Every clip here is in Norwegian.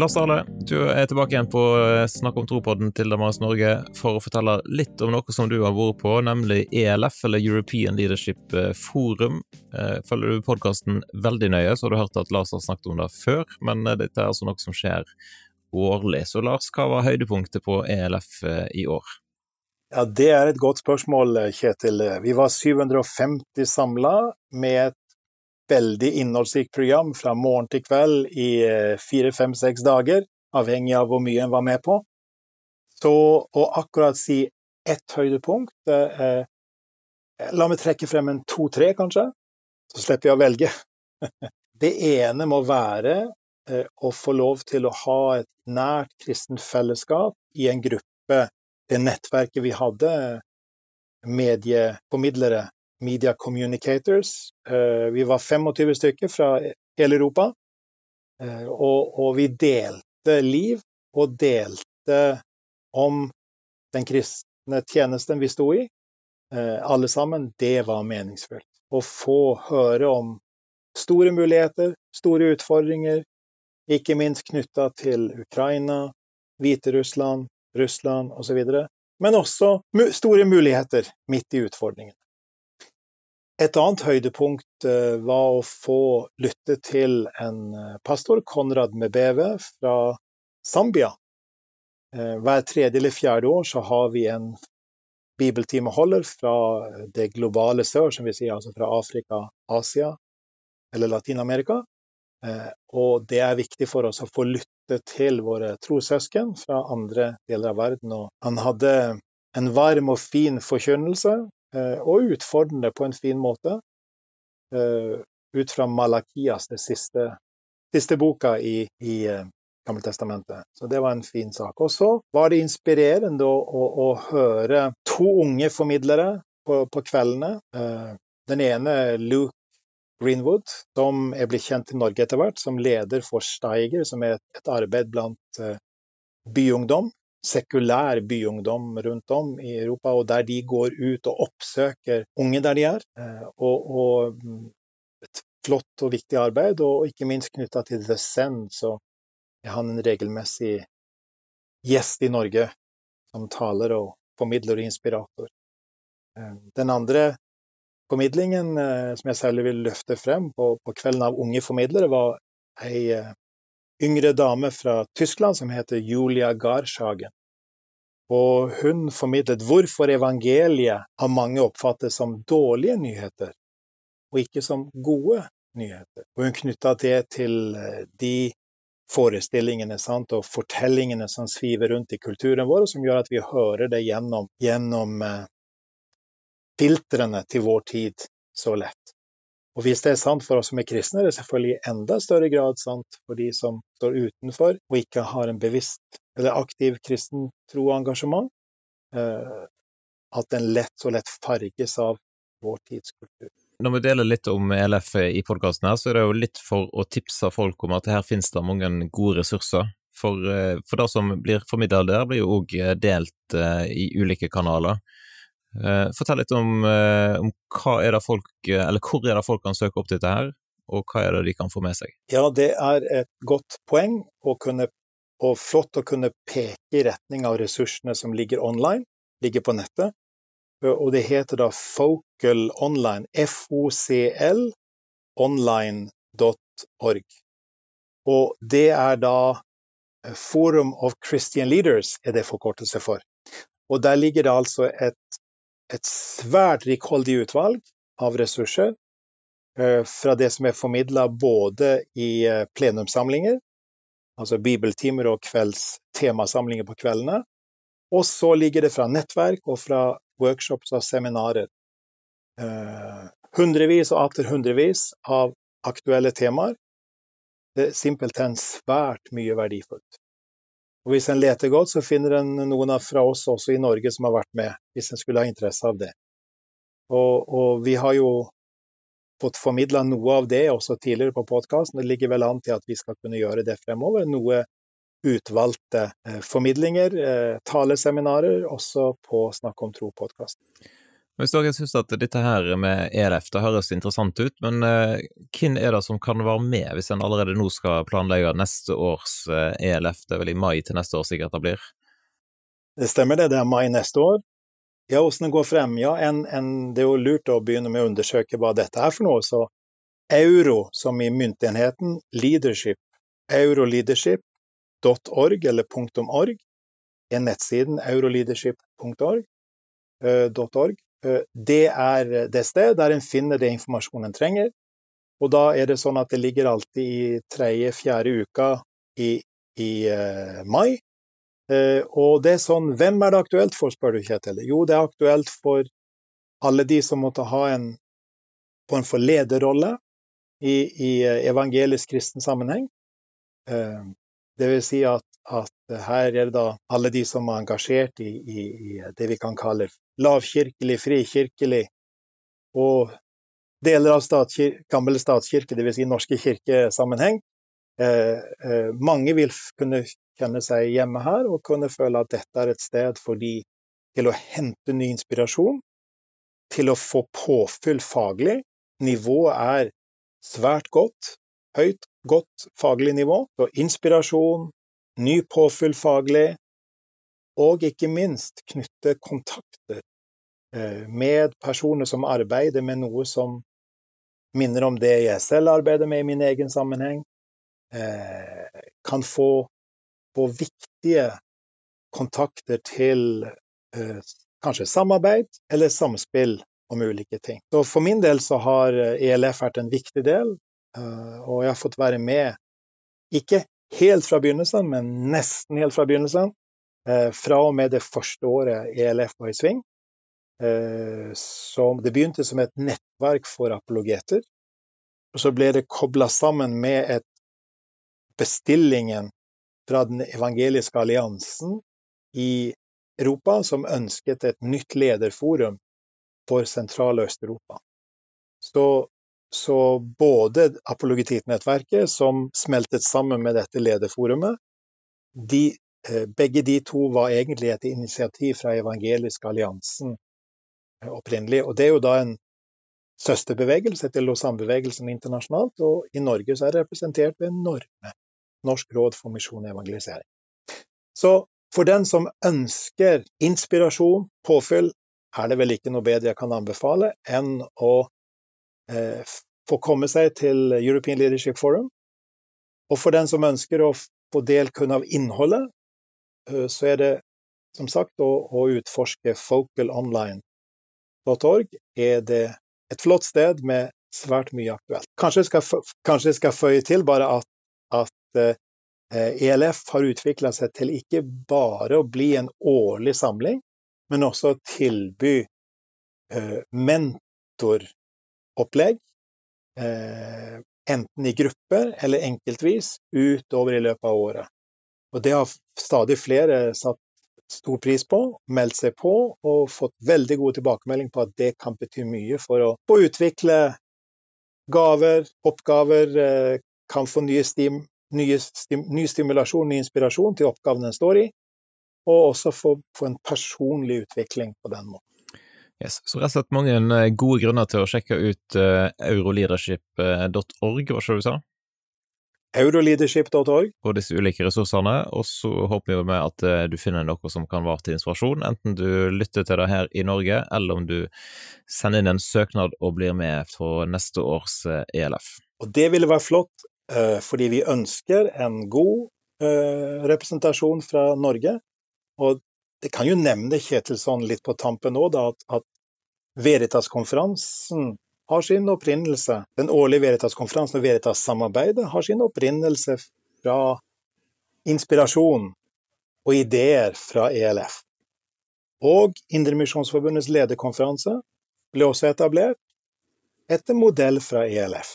Lars Arle, du er tilbake igjen på eh, Snakk om tro-podden til Damaris Norge for å fortelle litt om noe som du har vært på, nemlig ELF, eller European Leadership eh, Forum. Eh, følger du podkasten veldig nøye, så har du hørt at Lars har snakket om det før, men dette er altså noe som skjer årlig. Så Lars, hva var høydepunktet på ELF i år? Ja, Det er et godt spørsmål, Kjetil. Vi var 750 samla med veldig innholdsrikt program fra morgen til kveld i eh, fire, fem, seks dager, avhengig av hvor mye en var med på. Så å akkurat si ett høydepunkt eh, eh, La meg trekke frem en to-tre, kanskje, så slipper jeg å velge. Det ene må være eh, å få lov til å ha et nært kristent fellesskap i en gruppe, det nettverket vi hadde, medieformidlere Media Communicators. Eh, vi var 25 stykker fra hele Europa. Eh, og, og vi delte liv, og delte om den kristne tjenesten vi sto i. Eh, alle sammen. Det var meningsfullt. Å få høre om store muligheter, store utfordringer, ikke minst knytta til Ukraina, Hviterussland, Russland osv. Men også store muligheter midt i utfordringene. Et annet høydepunkt eh, var å få lytte til en eh, pastor, Konrad Mebeve fra Zambia. Eh, hver tredje eller fjerde år så har vi en bibeltimeholder fra det globale sør, som vi sier, altså fra Afrika, Asia eller Latin-Amerika. Og det er viktig for oss å få lytte til våre trossøsken fra andre deler av verden. Og han hadde en varm og fin forkynnelse og utfordrende på en fin måte. Eh, ut fra Malakias, det siste, siste boka i, i eh, Gammeltestamentet. Så det var en fin sak. Og så var det inspirerende å, å, å høre to unge formidlere på, på kveldene. Den ene Luke Greenwood, som er blitt kjent i Norge etter hvert, som leder for Steiger, som er et arbeid blant byungdom sekulær byungdom rundt om i Europa, og der de går ut og oppsøker unge der de er. Eh, og, og mm, et flott og viktig arbeid, og ikke minst knytta til The Send, så er han en regelmessig gjest i Norge som taler og formidler og inspirator. Eh, den andre formidlingen eh, som jeg særlig vil løfte frem på, på Kvelden av unge formidlere, var ei yngre dame fra Tyskland som heter Julia Garshagen. Og hun formidlet hvorfor evangeliet av mange oppfattes som dårlige nyheter, og ikke som gode nyheter. Og hun knytta det til eh, de forestillingene sant, og fortellingene som sviver rundt i kulturen vår, som gjør at vi hører det gjennom, gjennom uh, filtrene til vår tid så lett. Og hvis det er sant for oss som er kristne, er det selvfølgelig i enda større grad sant for de som står utenfor og ikke har en bevisst eller aktiv kristen tro og engasjement, eh, at den lett så lett farges av vår tidskultur. Når vi deler litt om ELF i podkasten her, så er det jo litt for å tipse folk om at her finnes det mange gode ressurser. For, eh, for det som blir formidlet der, blir jo òg delt eh, i ulike kanaler. Eh, fortell litt om, eh, om, er folk, eller hvor er det folk kan søke opp dette her, og hva er det de kan få med seg? Ja, det er et godt poeng, og, kunne, og flott å kunne peke i retning av ressursene som ligger online, ligger på nettet. Og det heter da Focal Online, FOCL online.org. Og det er da Forum of Christian Leaders, er det forkortelse for. Og der ligger det altså et et svært rikholdig utvalg av ressurser eh, fra det som er formidla både i eh, plenumssamlinger, altså bibeltimer og kvelds temasamlinger på kveldene, og så ligger det fra nettverk og fra workshops og seminarer. Eh, hundrevis og atter hundrevis av aktuelle temaer. Det er simpelthen svært mye verdifullt. Og hvis en leter godt, så finner en noen fra oss også i Norge som har vært med, hvis en skulle ha interesse av det. Og, og vi har jo fått formidla noe av det også tidligere på podkasten. Det ligger vel an til at vi skal kunne gjøre det fremover. Noe utvalgte eh, formidlinger, eh, taleseminarer, også på Snakk om tro-podkasten. Hvis dere syns at dette her med ELF det høres interessant ut, men uh, hvem er det som kan være med, hvis en allerede nå skal planlegge neste års uh, eh, ELF? Det er vel i mai til neste år sikkert det blir? Det stemmer det, det er mai neste år. Ja, hvordan det går frem? Ja, en, en, det er jo lurt å begynne med å undersøke hva dette er for noe. Så euro, som i myntenheten, leadership, euroleadership.org eller .org, er nettsiden euroleadership.org. Uh, Eh, det er det sted der en finner det informasjonen en trenger. Og da er det sånn at det ligger alltid i tredje-fjerde uka i, i uh, mai. Uh, og det er sånn Hvem er det aktuelt for, spør du, Kjetil? Jo, det er aktuelt for alle de som måtte ha en form for lederrolle i, i evangelisk kristen sammenheng. Uh, det vil si at, at, her er det da alle de som er engasjert i, i, i det vi kan kalle lavkirkelig, frikirkelig og deler av statskir gammel statskirke, dvs. Si norske kirkesammenheng. Eh, eh, mange vil kunne kjenne seg hjemme her og kunne føle at dette er et sted for de til å hente ny inspirasjon, til å få påfyll faglig. Nivået er svært godt, høyt godt faglig nivå. Så inspirasjon, ny påfyll faglig, og ikke minst knytte kontakter eh, med personer som arbeider med noe som minner om det jeg selv arbeider med i min egen sammenheng. Eh, kan få, få viktige kontakter til eh, kanskje samarbeid eller samspill om ulike ting. Så for min del så har ELF vært en viktig del og jeg har fått være med, ikke helt fra begynnelsen, men nesten helt fra begynnelsen. Eh, fra og med det første året ELF var i sving. Eh, det begynte som et nettverk for apologeter. Og så ble det kobla sammen med et bestillingen fra Den evangeliske alliansen i Europa, som ønsket et nytt lederforum for Sentral- og Øst-Europa. Så så både apologetittnettverket, som smeltet sammen med dette lederforumet, de, eh, begge de to var egentlig et initiativ fra Evangelisk alliansen eh, opprinnelig. Og det er jo da en søsterbevegelse til Lausanne-bevegelsen internasjonalt, og i Norge så er det representert ved Norme, Norsk råd for misjon og evangelisering. Så for den som ønsker inspirasjon, påfyll, er det vel ikke noe bedre jeg kan anbefale enn å få komme seg til European Leadership Forum. Og for den som ønsker å få del kun av innholdet, eh, så er det som sagt å, å utforske focalonline.org. Er det et flott sted med svært mye aktuelt. Kanskje jeg skal, kanskje jeg skal føye til bare at, at eh, ELF har utvikla seg til ikke bare å bli en årlig samling, men også tilby tilby mentor opplegg, eh, enten i grupper eller enkeltvis, utover i løpet av året. Og det har stadig flere satt stor pris på, meldt seg på og fått veldig god tilbakemelding på at det kan bety mye for å få utvikle gaver, oppgaver, eh, kan få nye stim, nye stim, ny stimulasjon, ny inspirasjon til oppgaven en står i, og også få, få en personlig utvikling på den måten. Yes. Så rett og slett mange eh, gode grunner til å sjekke ut uh, euroleadership.org, hva skal du sa? Euroleadership.org. Og disse ulike ressursene. Og så håper vi med at uh, du finner noe som kan være til inspirasjon, enten du lytter til det her i Norge, eller om du sender inn en søknad og blir med for neste års uh, ELF. Og det ville være flott, fordi vi ønsker en god representasjon fra Norge. Og det kan jo nevne Kjetil sånn litt på tampen nå, da, at, at Veritas-konferansen har sin opprinnelse Den årlige Veritas-konferansen og Veritas-samarbeidet har sin opprinnelse fra inspirasjon og ideer fra ELF. Og Indremisjonsforbundets lederkonferanse ble også etablert etter modell fra ELF.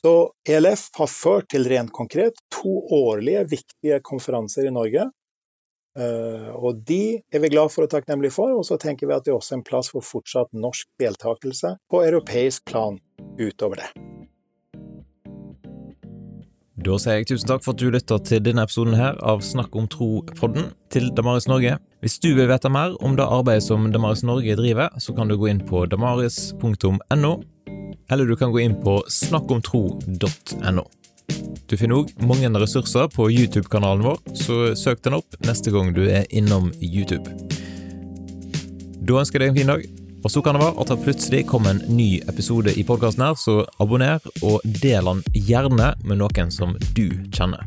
Så ELF har ført til rent konkret to årlige viktige konferanser i Norge og de er vi glad for og takknemlige for, og så tenker vi at det er også en plass for fortsatt norsk deltakelse på europeisk plan utover det. Da sier jeg tusen takk for at du lytter til denne episoden her av Snakk om tro-podden til Damaris Norge. Hvis du vil vite mer om det arbeidet som Damaris Norge driver, så kan du gå inn på damaris.no, eller du kan gå inn på snakkomtro.no. Du finner òg mange ressurser på YouTube-kanalen vår, så søk den opp neste gang du er innom YouTube. Da ønsker jeg deg en fin dag. Og så kan det være at det plutselig kommer en ny episode i podkasten her, så abonner og del den gjerne med noen som du kjenner.